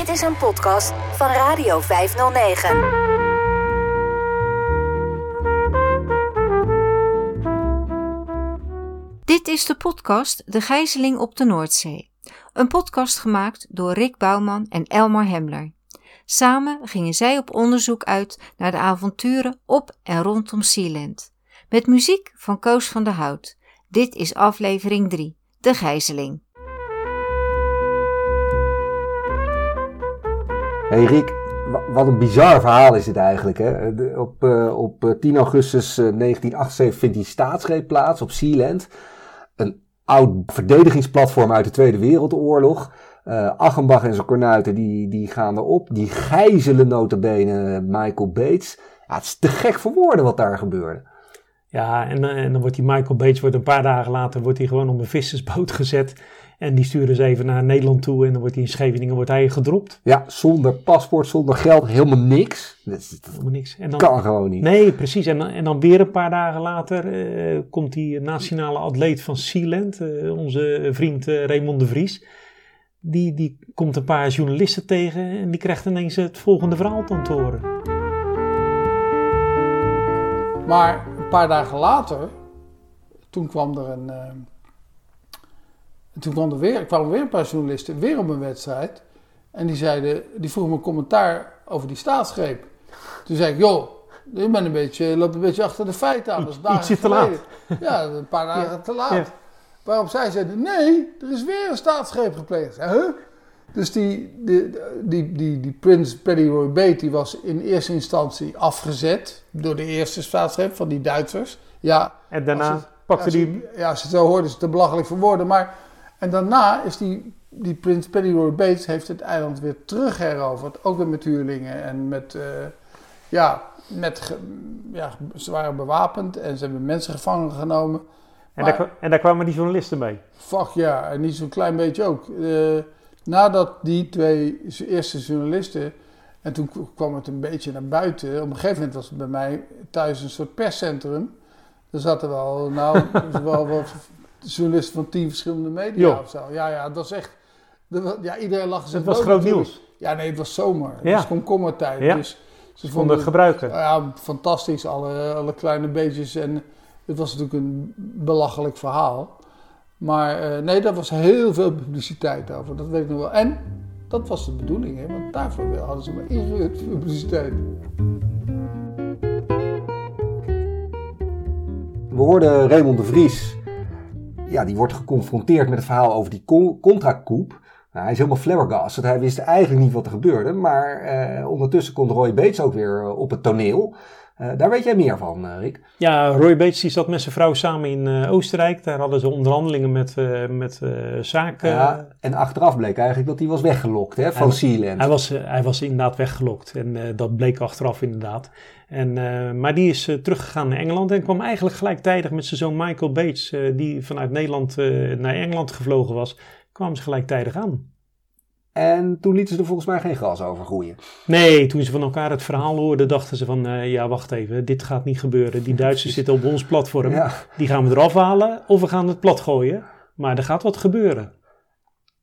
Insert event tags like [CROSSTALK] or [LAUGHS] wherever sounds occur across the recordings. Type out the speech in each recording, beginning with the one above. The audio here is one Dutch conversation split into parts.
Dit is een podcast van Radio 509. Dit is de podcast De Gijzeling op de Noordzee. Een podcast gemaakt door Rick Bouwman en Elmar Hemler. Samen gingen zij op onderzoek uit naar de avonturen op en rondom Sealand. Met muziek van Koos van der Hout. Dit is aflevering 3, De Gijzeling. Hey wat een bizar verhaal is dit eigenlijk. Hè? Op, uh, op 10 augustus 1978 vindt die staatsgreep plaats op Sealand. Een oud verdedigingsplatform uit de Tweede Wereldoorlog. Achenbach en zijn kornuiten die, die gaan erop. Die gijzelen notabene Michael Bates. Ja, het is te gek voor woorden wat daar gebeurde. Ja, en, en dan wordt die Michael Bates wordt een paar dagen later wordt hij gewoon op een vissersboot gezet. En die sturen ze even naar Nederland toe en dan wordt hij in Scheveningen wordt hij gedropt. Ja, zonder paspoort, zonder geld, helemaal niks. Dat, is, helemaal niks. En dan, kan gewoon niet. Nee, precies. En, en dan weer een paar dagen later uh, komt die nationale atleet van Sealand, uh, onze vriend uh, Raymond de Vries. Die, die komt een paar journalisten tegen en die krijgt ineens het volgende verhaal te horen. Maar paar dagen later, toen kwam er een en toen kwam er weer, kwamen weer een paar journalisten weer op een wedstrijd. En die, zeiden, die vroegen me een commentaar over die staatsgreep. Toen zei ik, joh, je bent een beetje, loopt een beetje achter de feiten aan. Dat is Ietsje te laat. Ja, een paar dagen te laat. Waarop zij zeiden, nee, er is weer een staatsgreep gepleegd. huh? Dus die, die, die, die, die prins Paddy Roy Bate die was in eerste instantie afgezet door de eerste staatsgreep van die Duitsers. Ja, en daarna pakte die... Ja, ze zo hoorden ze te belachelijk voor woorden, maar... En daarna is die, die prins Roy Bates heeft het eiland weer terug heroverd. Ook weer met huurlingen en met, uh, ja, met, ja, ze waren bewapend en ze hebben mensen gevangen genomen. En, daar, en daar kwamen die journalisten mee? Fuck ja, en niet zo'n klein beetje ook. Uh, nadat die twee eerste journalisten, en toen kwam het een beetje naar buiten. Op een gegeven moment was het bij mij thuis een soort perscentrum. [LAUGHS] Er zaten wel, nou, wel, journalisten van tien verschillende media of zo. Ja, ja, dat is echt... Ja, iedereen lag Het was groot nieuws. Ja, nee, het was zomer. Ja. Het was komkommertijd. Ja. Dus ze vonden het gebruiken. Ja, fantastisch. Alle, alle kleine beetjes. En het was natuurlijk een belachelijk verhaal. Maar uh, nee, daar was heel veel publiciteit over. Dat weet ik nog wel. En dat was de bedoeling, hè? want daarvoor hadden ze maar ingehuurd publiciteit. We hoorden Raymond de Vries ja, die wordt geconfronteerd met het verhaal over die contracoep. Nou, hij is helemaal flabbergasted. Hij wist eigenlijk niet wat er gebeurde. Maar eh, ondertussen komt Roy Bates ook weer eh, op het toneel. Uh, daar weet jij meer van, uh, Rick. Ja, Roy Bates die zat met zijn vrouw samen in uh, Oostenrijk. Daar hadden ze onderhandelingen met, met zaken. Ja, en achteraf bleek eigenlijk dat hij was weggelokt hè, van Sealand. Hij was, hij was inderdaad weggelokt. En dat bleek achteraf inderdaad. En, maar die is teruggegaan naar Engeland en kwam eigenlijk gelijktijdig met zijn zoon Michael Bates, die vanuit Nederland naar Engeland gevlogen was, kwamen ze gelijktijdig aan. En toen lieten ze er volgens mij geen gras over groeien. Nee, toen ze van elkaar het verhaal hoorden, dachten ze van, ja wacht even, dit gaat niet gebeuren. Die Duitsers zitten op ons platform, ja. die gaan we eraf halen of we gaan het plat gooien. Maar er gaat wat gebeuren.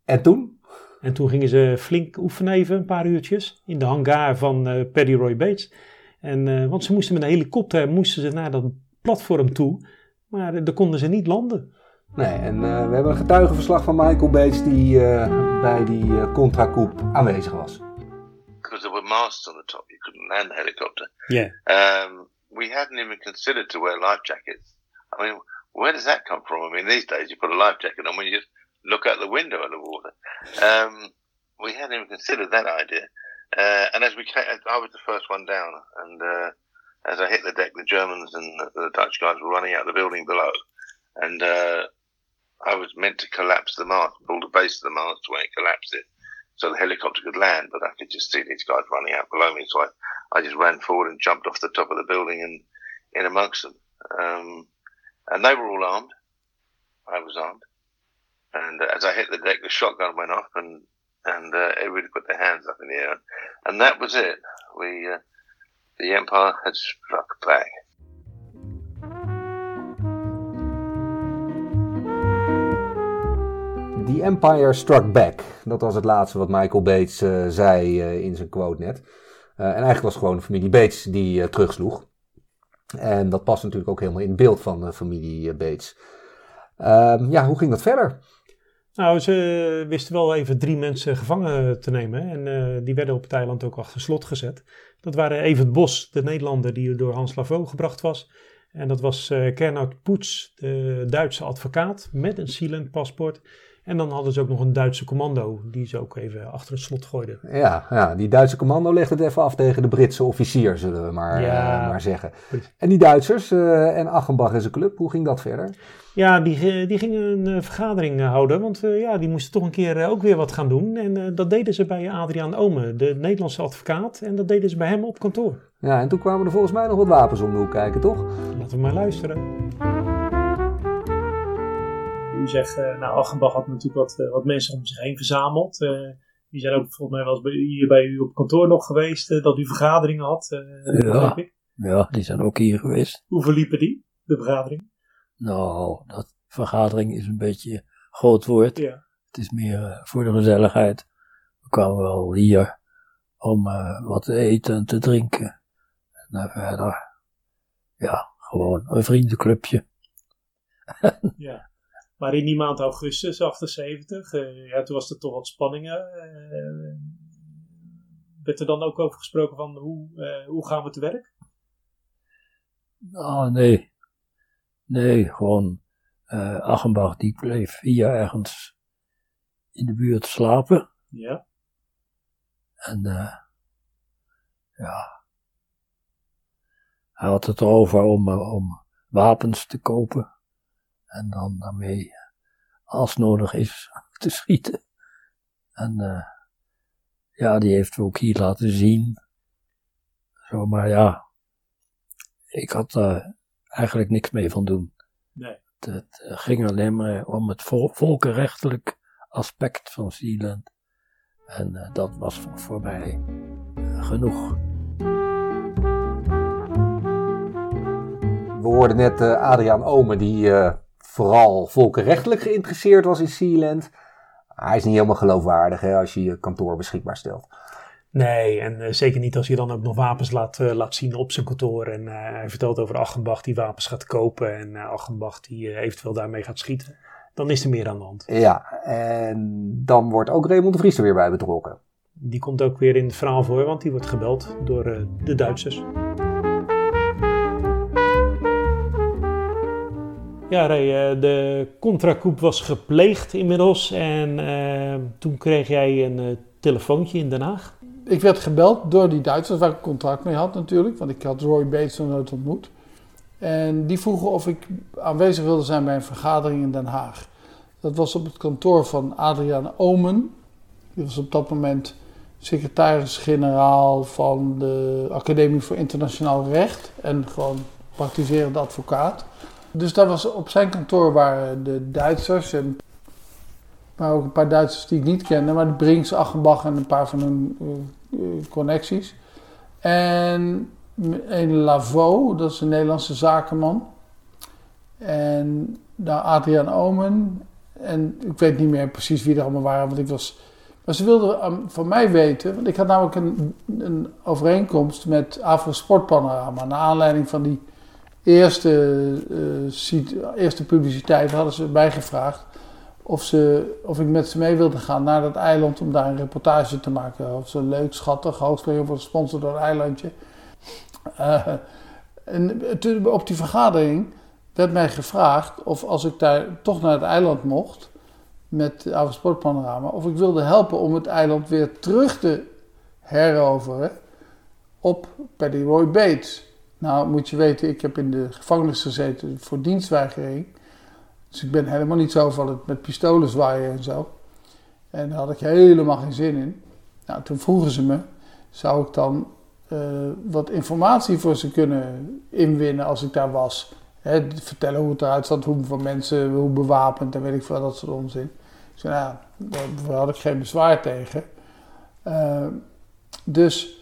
En toen? En toen gingen ze flink oefenen even, een paar uurtjes, in de hangar van Paddy Roy Bates. En, uh, want ze moesten met een helikopter moesten ze naar dat platform toe, maar uh, daar konden ze niet landen. Nee, en uh, we hebben een getuigenverslag van Michael Bates die bij die contracoup aanwezig was. Because there were masts on the top, you couldn't land the helicopter. Yeah. Um, we hadn't even considered to wear life jackets. I mean, where does that come from? I mean, these days you put a life jacket on when you just look out the window at the water. Um, we hadn't even considered that idea. Uh, and as we came, I was the first one down, and uh, as I hit the deck, the Germans and the, the, Dutch guys were running out the building below, and uh, I was meant to collapse the mast, pull the base of the mast where it collapsed it, so the helicopter could land. But I could just see these guys running out below me, so I, I just ran forward and jumped off the top of the building and in amongst them. Um, and they were all armed. I was armed. And as I hit the deck, the shotgun went off, and and uh, everybody put their hands up in the air, and that was it. We, uh, the empire had struck back. The Empire Struck Back. Dat was het laatste wat Michael Bates uh, zei uh, in zijn quote net. Uh, en eigenlijk was het gewoon de familie Bates die terugsloeg. En dat past natuurlijk ook helemaal in het beeld van de familie Bates. Ehm, ja, hoe ging dat verder? Nou, ze wisten wel even drie mensen gevangen te nemen. En die werden op het eiland ook achter slot gezet. Dat waren Evert Bos, de Nederlander die door Hans Lavaux gebracht was. En dat was uh, Gernot Poets, de Duitse advocaat, met een Sealand paspoort. En dan hadden ze ook nog een Duitse commando, die ze ook even achter het slot gooiden. Ja, ja die Duitse commando legde het even af tegen de Britse officier, zullen we maar, ja, uh, maar zeggen. En die Duitsers uh, en Achenbach en zijn club, hoe ging dat verder? Ja, die, die gingen een vergadering houden, want ja, die moesten toch een keer ook weer wat gaan doen. En dat deden ze bij Adriaan Ome, de Nederlandse advocaat. En dat deden ze bij hem op kantoor. Ja, en toen kwamen er volgens mij nog wat wapens om de hoek kijken, toch? Laten we maar luisteren. Zegt, uh, nou, Achenbach had natuurlijk wat, uh, wat mensen om zich heen verzameld. Uh, die zijn ook volgens mij wel eens bij, hier bij u op kantoor nog geweest, dat u vergaderingen had. ja, ik. ja, die zijn ook hier geweest. Hoe verliepen die, de vergadering? Nou, dat vergadering is een beetje groot woord. Ja. Het is meer voor de gezelligheid. We kwamen wel hier om wat te eten en te drinken. En verder, ja, gewoon een vriendenclubje. ja. Maar in die maand augustus 78, uh, ja, toen was er toch wat spanningen. Uh, werd er dan ook over gesproken van hoe, uh, hoe gaan we te werk? Nou, nee. Nee, gewoon Achenbach die bleef hier ergens in de buurt slapen. Ja. En ja, hij had het erover om, om wapens te kopen. En dan daarmee, als nodig is, te schieten. En uh, ja, die heeft we ook hier laten zien. Zo, maar ja, ik had daar eigenlijk niks mee van doen. Nee. Het, het ging alleen maar om het vol, volkenrechtelijk aspect van Zeeland. En uh, dat was voor, voor mij uh, genoeg. We hoorden net uh, Adriaan Omen, die uh, vooral volkenrechtelijk geïnteresseerd was in Sealand. Hij is niet helemaal geloofwaardig hè, als je je kantoor beschikbaar stelt. Nee, en uh, zeker niet als je dan ook nog wapens laat, laat zien op zijn kantoor. En hij vertelt over Achenbach die wapens gaat kopen en Achenbach die eventueel daarmee gaat schieten. Dan is er meer aan de hand. Ja, en dan wordt ook Raymond de Vries er weer bij betrokken. Die komt ook weer in het verhaal voor, want die wordt gebeld door de Duitsers. Ja, uh, de contracoup was gepleegd inmiddels en uh, toen kreeg jij een uh, telefoontje in Den Haag. Ik werd gebeld door die Duitsers waar ik contact mee had natuurlijk, want ik had Roy Bates nog nooit ontmoet. En die vroegen of ik aanwezig wilde zijn bij een vergadering in Den Haag. Dat was op het kantoor van Adriaan Omen. Die was op dat moment secretaris-generaal van de Academie voor Internationaal Recht en gewoon praktiserend advocaat. Dus dat was op zijn kantoor waren de Duitsers en maar ook een paar Duitsers die ik niet kende, maar de Brinks, Achenbach en een paar van hun uh, connecties. En een Lavaux, dat is een Nederlandse zakenman. En daar Adriaan Omen. En ik weet niet meer precies wie er allemaal waren, want ik was. Maar ze wilden van mij weten, want ik had namelijk een, een overeenkomst met Afro Sportpanorama. Naar aanleiding van die eerste, uh, eerste publiciteit hadden ze mij gevraagd of, ze, of ik met ze mee wilde gaan naar dat eiland om daar een reportage te maken. Of ze leuk, schattig, hoogstelijk wordt gesponsord door een eilandje. Uh, en op die vergadering werd mij gevraagd of als ik daar toch naar het eiland mocht met Avond Sportpanorama, of ik wilde helpen om het eiland weer terug te heroveren op Paddy Roy Bates. Nou, moet je weten, ik heb in de gevangenis gezeten voor dienstweigering. Dus ik ben helemaal niet zo van het met pistolen zwaaien en zo. En daar had ik helemaal geen zin in. Nou, toen vroegen ze me, zou ik dan uh, wat informatie voor ze kunnen inwinnen als ik daar was? Hè, vertellen hoe het eruit zat, hoe van mensen, hoe bewapend en weet ik veel, dat soort onzin. Zei, nou, daar had ik geen bezwaar tegen. Uh, dus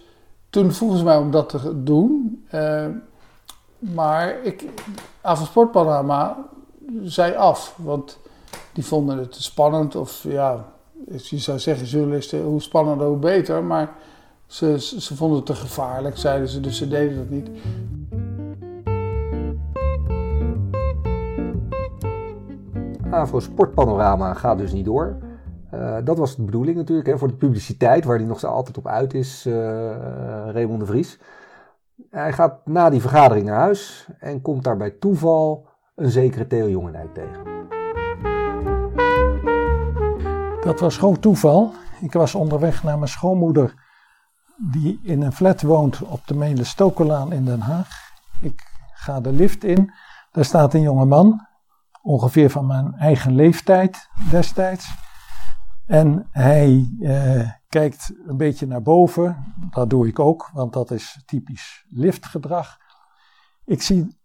toen vroegen ze mij om dat te doen. Uh, maar ik, Avondsportpanorama zei af. Want die vonden het te spannend. Of ja, je zou zeggen, journalisten, hoe spannender, hoe beter. Maar ze, ze, vonden het te gevaarlijk, zeiden ze, dus ze deden dat niet. AVRO Sportpanorama gaat dus niet door. Uh, dat was de bedoeling natuurlijk, hè, voor de publiciteit, waar hij nog zo altijd op uit is, uh, Raymond de Vries. Hij gaat na die vergadering naar huis en komt daar bij toeval een zekere Theo Jongendijk tegen. Dat was gewoon toeval. Ik was onderweg naar mijn schoonmoeder, die in een flat woont op de Meele Stokelaan in Den Haag. Ik ga de lift in. Daar staat een jonge man, ongeveer van mijn eigen leeftijd destijds. En hij eh, kijkt een beetje naar boven. Dat doe ik ook, want dat is typisch liftgedrag. Ik zie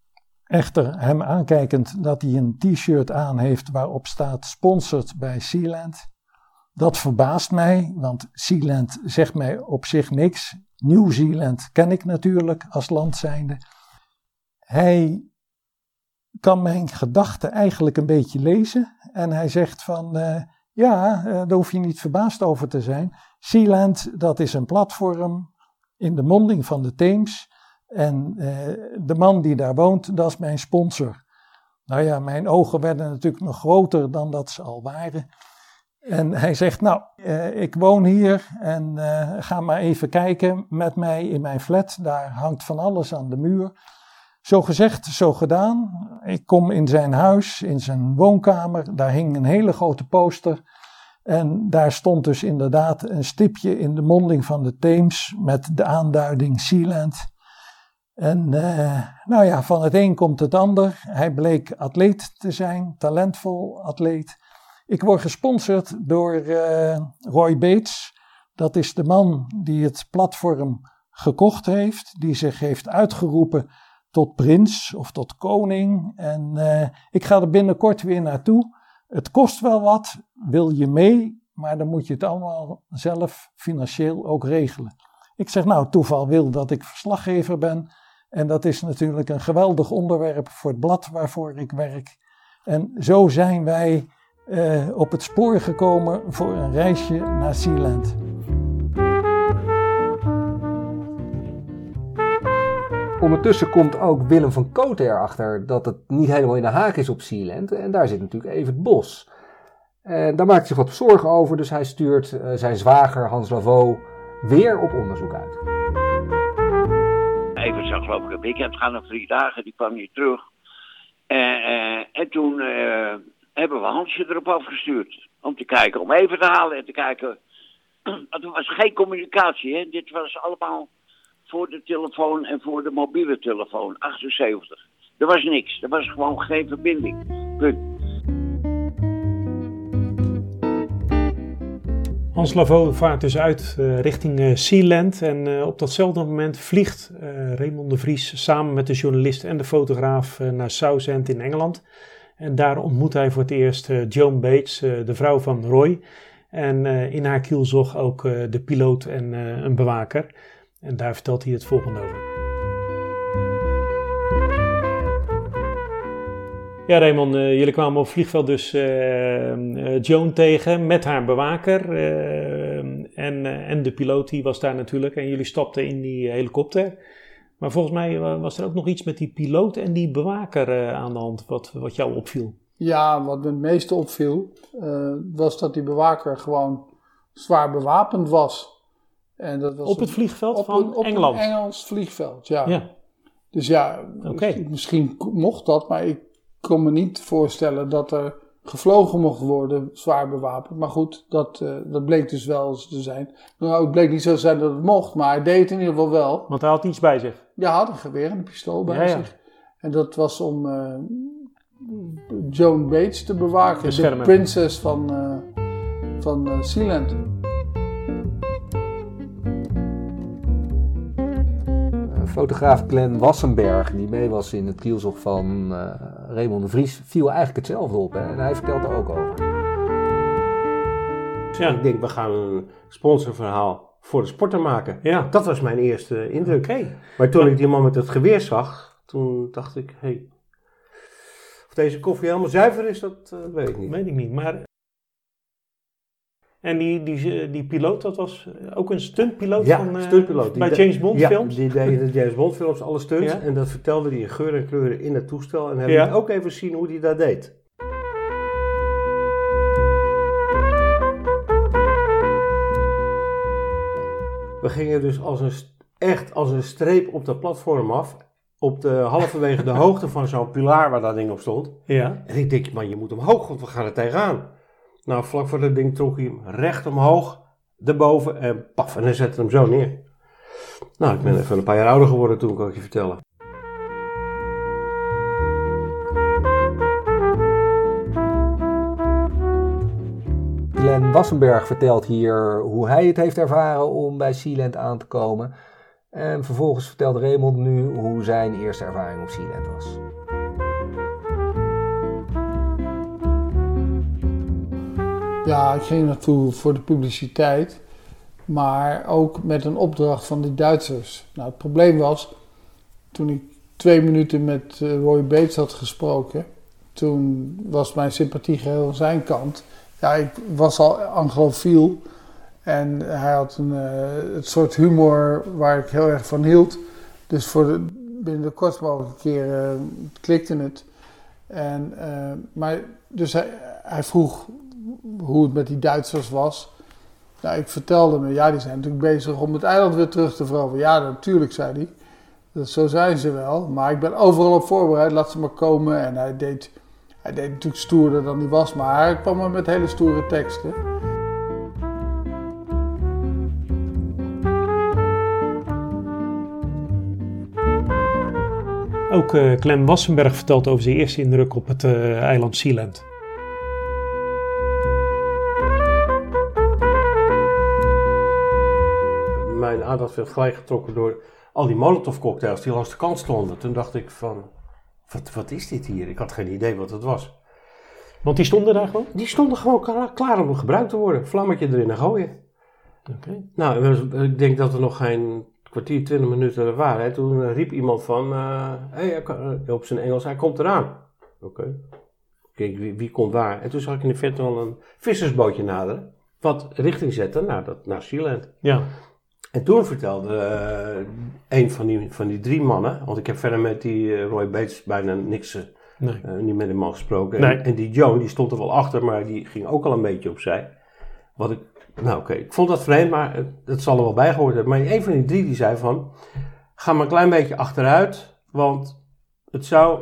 echter hem aankijkend dat hij een t-shirt aan heeft waarop staat sponsored bij Sealand. Dat verbaast mij, want Sealand zegt mij op zich niks. Nieuw-Zeeland ken ik natuurlijk als land zijnde. Hij kan mijn gedachten eigenlijk een beetje lezen en hij zegt van... Uh, ja, uh, daar hoef je niet verbaasd over te zijn. Sealand, dat is een platform in de monding van de Theems. En uh, de man die daar woont, dat is mijn sponsor. Nou ja, mijn ogen werden natuurlijk nog groter dan dat ze al waren. En hij zegt, nou, uh, ik woon hier en ga maar even kijken met mij in mijn flat. Daar hangt van alles aan de muur. Zo gezegd, zo gedaan. Ik kom in zijn huis, in zijn woonkamer. Daar hing een hele grote poster. En daar stond dus inderdaad een stipje in de monding van de Theems met de aanduiding Sealand. En uh, nou ja, van het een komt het ander. Hij bleek atleet te zijn, talentvol atleet. Ik word gesponsord door uh, Roy Bates. Dat is de man die het platform gekocht heeft, die zich heeft uitgeroepen tot prins of tot koning. En uh, ik ga er binnenkort weer naartoe. Het kost wel wat, wil je mee, maar dan moet je het allemaal zelf financieel ook regelen. Ik zeg nou, toeval wil dat ik verslaggever ben. En dat is natuurlijk een geweldig onderwerp voor het blad waarvoor ik werk. En zo zijn wij uh, op het spoor gekomen voor een reisje naar Sealand. Ondertussen komt ook Willem van Kooten erachter dat het niet helemaal in de Haag is op Sealand. En daar zit natuurlijk even het bos. En daar maakt hij zich wat zorgen over, dus hij stuurt uh, zijn zwager Hans Lavaux weer op onderzoek uit. Even zag geloof ik een weekend gaan nog drie dagen, die kwam hier terug. En, en toen uh, hebben we Hansje erop afgestuurd. Om te kijken, om even te halen en te kijken. [CLEARS THROAT] Er was geen communicatie, hè? dit was allemaal voor de telefoon en voor de mobiele telefoon, 78. Er was niks, er was gewoon geen verbinding. Punt. Hans Lavaux vaart dus uit uh, richting uh, Sealand en uh, op datzelfde moment vliegt Raymond de Vries samen met de journalist en de fotograaf naar Southend in Engeland. En daar ontmoet hij voor het eerst Joan Bates, de vrouw van Roy. En in haar kielzog ook de piloot en een bewaker. En daar vertelt hij het volgende over. Ja, Raymond, uh, jullie kwamen op vliegveld dus uh, uh, Joan tegen met haar bewaker. en, en de piloot, die was daar natuurlijk. En jullie stapten in die helikopter. Maar volgens mij was er ook nog iets met die piloot en die bewaker aan de hand, wat, wat jou opviel. Ja, wat me het meeste opviel, was dat die bewaker gewoon zwaar bewapend was. En dat was op het vliegveld op van een, op Engeland? Een Engels vliegveld, ja. ja. Dus ja, okay. misschien mocht dat, maar ik kon me niet voorstellen dat er gevlogen mocht worden, zwaar bewapend. Maar goed, dat, uh, dat bleek dus wel te zijn. Nou, het bleek niet zo te zijn dat het mocht, maar hij deed het in ieder geval wel. Want hij had iets bij zich? Ja, hij had een geweer en een pistool bij ja, ja. zich. En dat was om uh, Joan Bates te bewaken, de prinses van, uh, van Sealand. Fotograaf Glenn Wassenberg, die mee was in het kielzog van uh, Raymond de Vries, viel eigenlijk hetzelfde op. Hè? En hij vertelt er ook over. Ja. Ik denk, we gaan een sponsorverhaal voor de sporter maken. Ja. Dat was mijn eerste indruk. Okay. Maar toen ik die man met het geweer zag, toen dacht ik, hé. Hey. deze koffie helemaal zuiver is, dat eh, weet ik niet. Weet ik niet, maar... En die, die, die piloot, dat was ook een stuntpiloot Ja, van, eh, stuntpiloot. Bij James Bond ja, films? die deed in de James Bond films alle stunts. Ja. En dat vertelde hij in geur en kleuren in het toestel. En hij Ja. ook even zien hoe hij dat deed. We gingen dus als een, echt als een streep op dat platform af. Op de halverwege de [LAUGHS] hoogte van zo'n pilaar waar dat ding op stond. Ja. En ik denk, man, je moet omhoog, want we gaan er tegenaan. Nou, vlak voor dat ding trok hij hem recht omhoog, erboven en paf, en hij zette hem zo neer. Nou, ik ben even een paar jaar ouder geworden toen, kan ik je vertellen. Glenn Wassenberg vertelt hier hoe hij het heeft ervaren om bij Sealand aan te komen. En vervolgens vertelt Raymond nu hoe zijn eerste ervaring op Sealand was. Ja, ik ging naartoe voor de publiciteit, maar ook met een opdracht van die Duitsers. Nou, het probleem was, toen ik twee minuten met eh, Roy Bates had gesproken, toen was mijn sympathie geheel aan zijn kant. Ja, ik was al anglofiel en hij had een eh, het soort humor waar ik heel erg van hield. Dus voor binnen de kortst mogelijke keer eh, klikte het. En, maar, dus hij, hij vroeg hoe het met die Duitsers was. Nou, ik vertelde me, ja, die zijn natuurlijk bezig om het eiland weer terug te veroveren. Ja, natuurlijk, zei hij. Dat, zo zijn ze wel. Maar ik ben overal op voorbereid, laat ze maar komen. En hij deed, hij deed natuurlijk stoerder dan hij was, maar hij kwam maar met hele stoere teksten. Ook eh Clem Wassenberg vertelt over zijn eerste indruk op het eh, eiland Sealand. Mijn aandacht werd gelijk getrokken door al die molotov cocktails die langs de kant stonden. Toen dacht ik van, wat, wat is dit hier? Ik had geen idee wat het was. Want die stonden daar gewoon? Die stonden gewoon klaar, klaar om gebruikt te worden. Vlammetje erin en gooien. Oké. Nou, ik denk dat er nog geen kwartier, twintig minuten er waren. Hè. Toen eh, riep iemand van, eh, hey, eh, op zijn Engels, hij komt eraan. Oké. Kijk, wie, wie komt waar? En toen zag ik in de verte al een vissersbootje naderen. Wat richting zette naar, dat, naar Sealand. Ja. En toen vertelde eh, een van die, van die drie mannen, want ik heb verder met die eh, Roy Bates bijna niks, eh, Nee. niet met hem al gesproken. Nee. En, en die Joan, die stond er wel achter, maar die ging ook al een beetje opzij. Wat ik, nou oké, ik vond dat vreemd, maar het zal er wel bij gehoord hebben. Maar een van die drie die zei van, ga maar een klein beetje achteruit, want het zou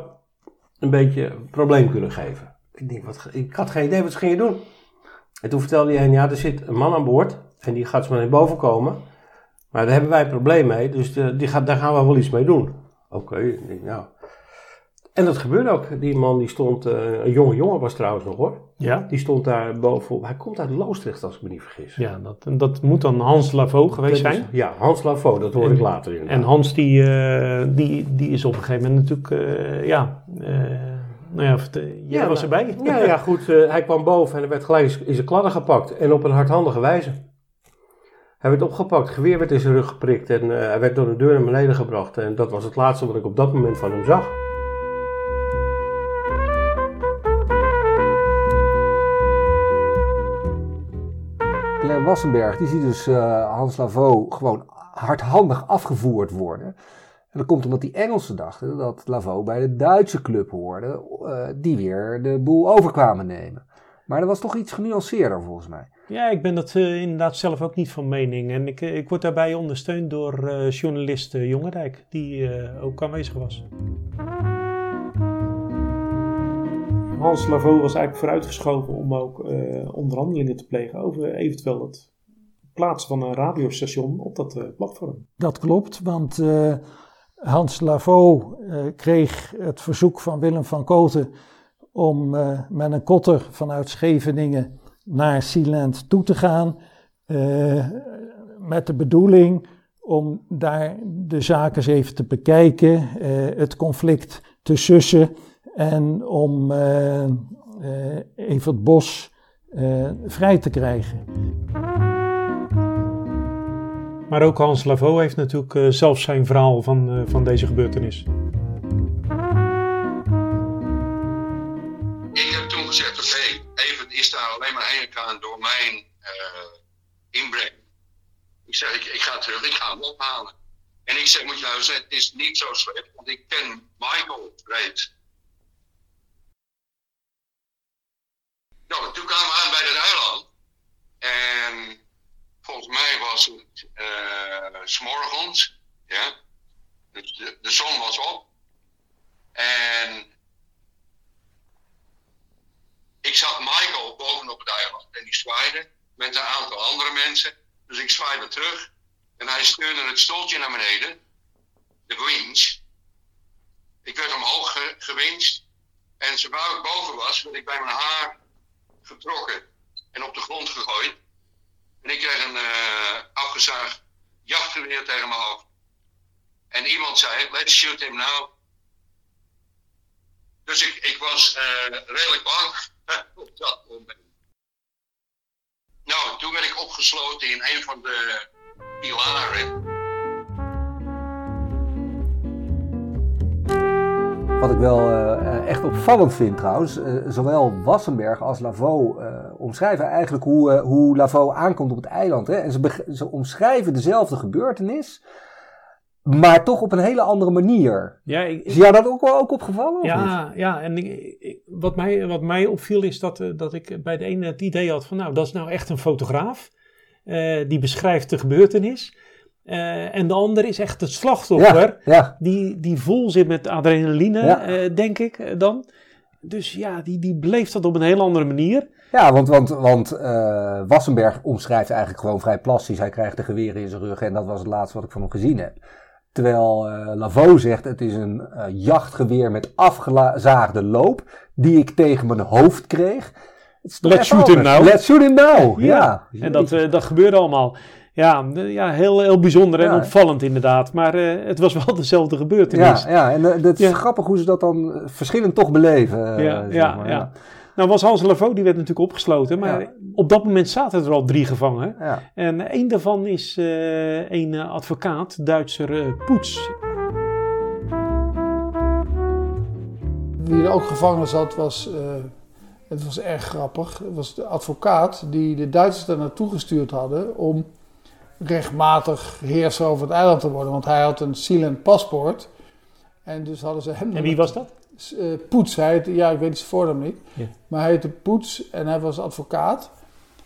een beetje een probleem kunnen geven. Ik denk, wat, ik had geen idee wat ze gingen doen. En toen vertelde hij, ja, er zit een man aan boord en die gaat zo naar boven komen. Maar daar hebben wij een probleem mee, dus de- die gaat, daar gaan we wel iets mee doen. Oké, nou. En dat gebeurde ook. Die man die stond, eh, een jonge jongen was trouwens nog hoor. Ja? Die stond daar bovenop. Hij komt uit Loosdrecht als ik me niet vergis. Ja, dat, dat moet dan Hans Lavaux geweest Dat is- zijn. ja, Hans Lavaux, dat hoor En- ik later in. En Hans die, eh, die, die is op een gegeven moment natuurlijk, eh, ja, nou ja, jij was maar- erbij. Ja, ja goed. hij kwam boven en er werd gelijk in zijn kladden gepakt. En op een hardhandige wijze. Hij werd opgepakt, geweer werd in zijn rug geprikt en eh, hij werd door de deur naar beneden gebracht. En dat was het laatste wat ik op dat moment van hem zag. Glenn Wassenberg die ziet dus eh, Hans Lavaux gewoon hardhandig afgevoerd worden. En dat komt omdat die Engelsen dachten dat Lavaux bij de Duitse club hoorde, eh, die weer de boel overkwamen nemen. Maar dat was toch iets genuanceerder volgens mij. Ja, ik ben dat eh, inderdaad zelf ook niet van mening. En ik, eh, ik word daarbij ondersteund door eh, journalist Jongerijk, die eh, ook aanwezig was. Hans Lavaux was eigenlijk vooruitgeschoven om ook eh, onderhandelingen te plegen over eventueel het plaatsen van een radiostation op dat eh, platform. Dat klopt, want eh, Hans Lavaux eh, kreeg het verzoek van Willem van Koten om eh, met een kotter vanuit Scheveningen naar Sealand toe te gaan. eh, met de bedoeling om daar de zaken eens even te bekijken, eh, het conflict te sussen en om eh, Evert Bos vrij te krijgen. Maar ook Hans Lavaux heeft natuurlijk zelf zijn verhaal van, van deze gebeurtenis. Gezegd, oké, even is daar alleen maar heen gegaan door mijn eh, inbreng. Ik zeg, ik, ga terug, ik ga hem ophalen. En ik zeg, moet je nou zeggen, het is niet zo slecht, want ik ken Michael reeds. Nou, toen kwamen we aan bij het eiland. En volgens mij was het eh, s s'morgens. Ja. De, de, de zon was op. En ik zag Michael bovenop die zwaaide met een aantal andere mensen. Dus ik zwaaide terug. En hij steunde het stoeltje naar beneden. De winch. Ik werd omhoog ge gewinst. En zodra ik boven was, werd ik bij mijn haar getrokken en op de grond gegooid. En ik kreeg een uh, afgezaagd jachtgeweer tegen mijn hoofd. En iemand zei, let's shoot him now. Dus ik, ik was uh, redelijk bang [LAUGHS] op dat moment. Nou, toen werd ik opgesloten in een van de pilaren. Wat ik wel uh, echt opvallend vind trouwens, uh, zowel Wassenberg als Lavaux omschrijven eigenlijk hoe, hoe Lavaux aankomt op het eiland. Hè? En ze, ze, omschrijven dezelfde gebeurtenis, maar toch op een hele andere manier. Ja, ik, is jou dat ook wel ook opgevallen? Ja, ja en ik, wat, mij, wat mij opviel is dat, dat ik bij de ene het idee had van nou, dat is nou echt een fotograaf. die beschrijft de gebeurtenis. Uh, en de ander is echt het slachtoffer, ja, ja. Die, die vol zit met adrenaline, ja. denk ik dan. Dus ja, die, die beleeft dat op een heel andere manier. Ja, want, want, want uh, Wassenberg omschrijft eigenlijk gewoon vrij plastisch. Hij krijgt de geweren in zijn rug en dat was het laatste wat ik van hem gezien heb. Terwijl Lavaux zegt, het is een jachtgeweer met afgezaagde loop die ik tegen mijn hoofd kreeg. Let's shoot him now. Let's shoot him now, ja. En dat, dat gebeurde allemaal. Ja, ja heel, heel bijzonder en ja. opvallend inderdaad. Maar uh, het was wel [LAUGHS] dezelfde gebeurtenis. Ja, ja en uh, het is grappig hoe ze dat dan verschillend toch beleven. Uh, ja, ja, maar, ja. Nou was Hans Lavaux, die werd natuurlijk opgesloten. Maar op dat moment zaten er al drie gevangen. En één daarvan is een advocaat, Duitser Poets. Wie er ook gevangen zat was... het was erg grappig. Het was de advocaat die de Duitsers daar naartoe gestuurd hadden om rechtmatig heerser over het eiland te worden. Want hij had een Sealand paspoort. En dus hadden ze hem... En wie was dat? Uh, Poets. Hij heette, ja, ik weet zijn voornaam niet. Ja. Maar hij heette Poets en hij was advocaat.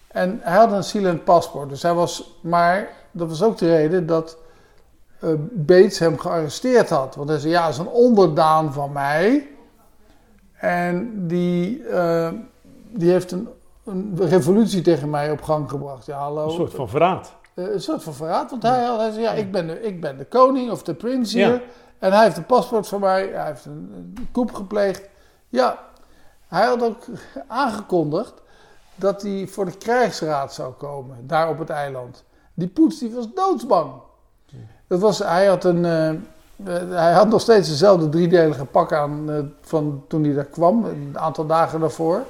En hij had een Sealand paspoort. Dus hij was... Maar dat was ook de reden dat uh, Bates hem gearresteerd had. Want hij zei, ja, is een onderdaan van mij. En die, uh, die heeft een, een revolutie tegen mij op gang gebracht. Ja, hallo. Een soort van verraad. Uh, een soort van verraad. Want hij, hij zei, ja, ik ben, de, ik ben de koning of de prins hier. Ja. En hij heeft een paspoort van mij. Hij heeft een, koep gepleegd. Ja, hij had ook aangekondigd dat hij voor de krijgsraad zou komen. Daar op het eiland. Die poets die was doodsbang. Dat was, hij, had een, uh, hij had nog steeds dezelfde driedelige pak aan uh, van toen hij daar kwam. Een aantal dagen daarvoor.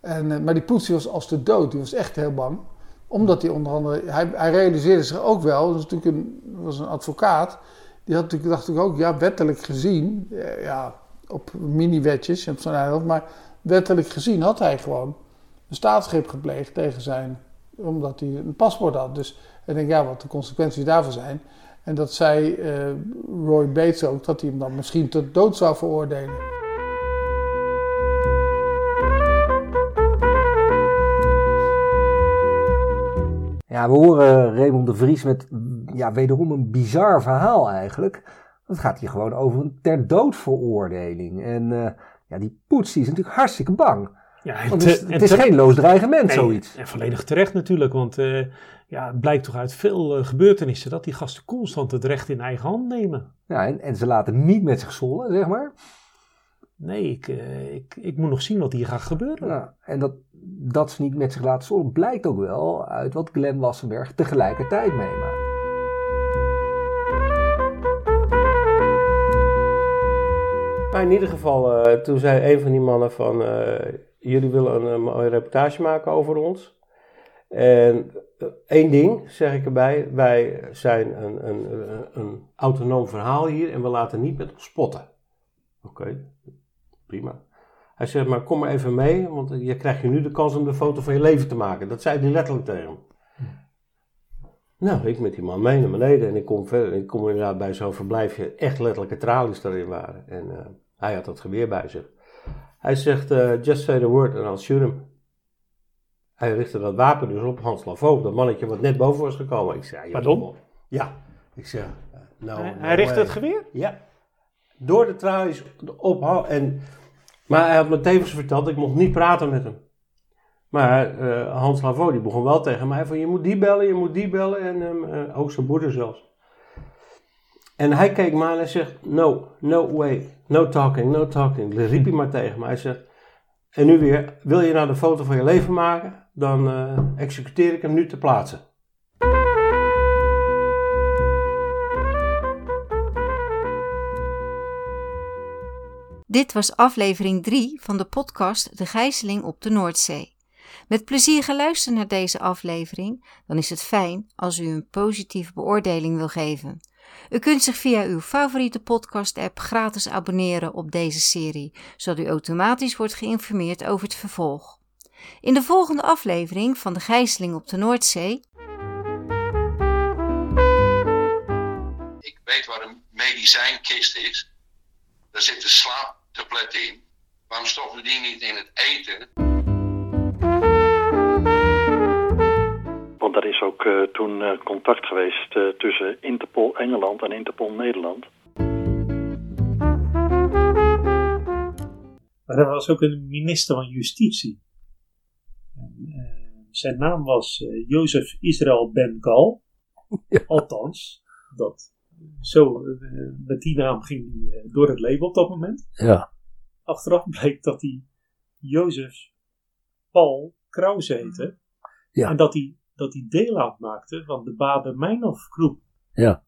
En, maar die poets die was als de dood. Die was echt heel bang omdat hij onder andere, hij, hij realiseerde zich ook wel, dat was natuurlijk een, was een advocaat, die had natuurlijk, dacht ik ook, ja, wettelijk gezien, ja, op mini-wetjes op zo'n eiland, maar wettelijk gezien had hij gewoon een staatsgreep gepleegd tegen zijn, omdat hij een paspoort had. Dus ik denk, ja, wat de consequenties daarvan zijn. En dat zei uh, Roy Bates ook, dat hij hem dan misschien tot dood zou veroordelen. Ja, we horen Raymond de Vries met ja, wederom een bizar verhaal eigenlijk. Het gaat hier gewoon over een ter dood veroordeling. En uh, ja, die poets die is natuurlijk hartstikke bang. Ja, het is, het is geen loos dreigement, nee, zoiets. En volledig terecht natuurlijk, want uh, ja, het blijkt toch uit veel uh, gebeurtenissen dat die gasten constant het recht in eigen hand nemen. Ja, en, en ze laten niet met zich zollen, zeg maar. Nee, ik, uh, ik, ik moet nog zien wat hier gaat gebeuren. Ja, en dat, dat ze niet met zich laten zollen blijkt ook wel uit wat Glenn Wassenberg tegelijkertijd meemaakt. Maar in ieder geval, uh, toen zei een van die mannen van... Uh, jullie willen een, een, mooie reportage maken over ons. En één ding zeg ik erbij. Wij zijn een, een, een, autonoom verhaal hier en we laten niet met ons spotten. Oké, prima. Hij zegt, maar kom maar even mee, want je krijgt je nu de kans om de foto van je leven te maken. Dat zei hij letterlijk tegen hem. Nou, ik met die man mee naar beneden en ik kom verder. Ik kom inderdaad bij zo'n verblijfje, echt letterlijke tralies erin waren. En eh, hij had dat geweer bij zich. Hij zegt, eh, just say the word and I'll shoot him. Hij richtte dat wapen dus op Hans Lavaux, dat mannetje wat net boven was gekomen. Ik zei, Pardon? Ja, ik zeg, eh, nou, Hij, no hij richtte het geweer? Ja. Door de tralies op. En, maar hij had me tevens verteld, ik mocht niet praten met hem. Maar eh, Hans Lavaux die begon wel tegen mij van je moet die bellen, je moet die bellen. En ook zijn moeder zelfs. En hij keek me aan en zegt, no, no way, no talking, no talking. Dan riep hij maar tegen me. Hij zegt, en nu weer, wil je nou de foto van je leven maken? Dan eh, executeer ik hem nu ter plaatse. Dit was aflevering 3 van de podcast De Gijzeling op de Noordzee. Met plezier geluisterd naar deze aflevering, dan is het fijn als u een positieve beoordeling wil geven. U kunt zich via uw favoriete podcast-app gratis abonneren op deze serie, zodat u automatisch wordt geïnformeerd over het vervolg. In de volgende aflevering van De Gijzeling op de Noordzee Ik weet waar een medicijnkist is. Daar zitten slaaptabletten in. Waarom stoppen die niet in het eten? Want er is ook eh, toen eh, contact geweest eh, tussen Interpol Engeland en Interpol Nederland. Maar er was ook een minister van Justitie. En, eh, zijn naam was eh, Jozef Israël Ben Gal. [LAUGHS] Althans, dat, zo, met die naam ging hij eh, door het leven op dat moment. Ja. Achteraf bleek dat hij Jozef Paul Krause heette. Ja. En dat hij, dat hij deel uitmaakte van de Bader-Meinhof groep. Ja.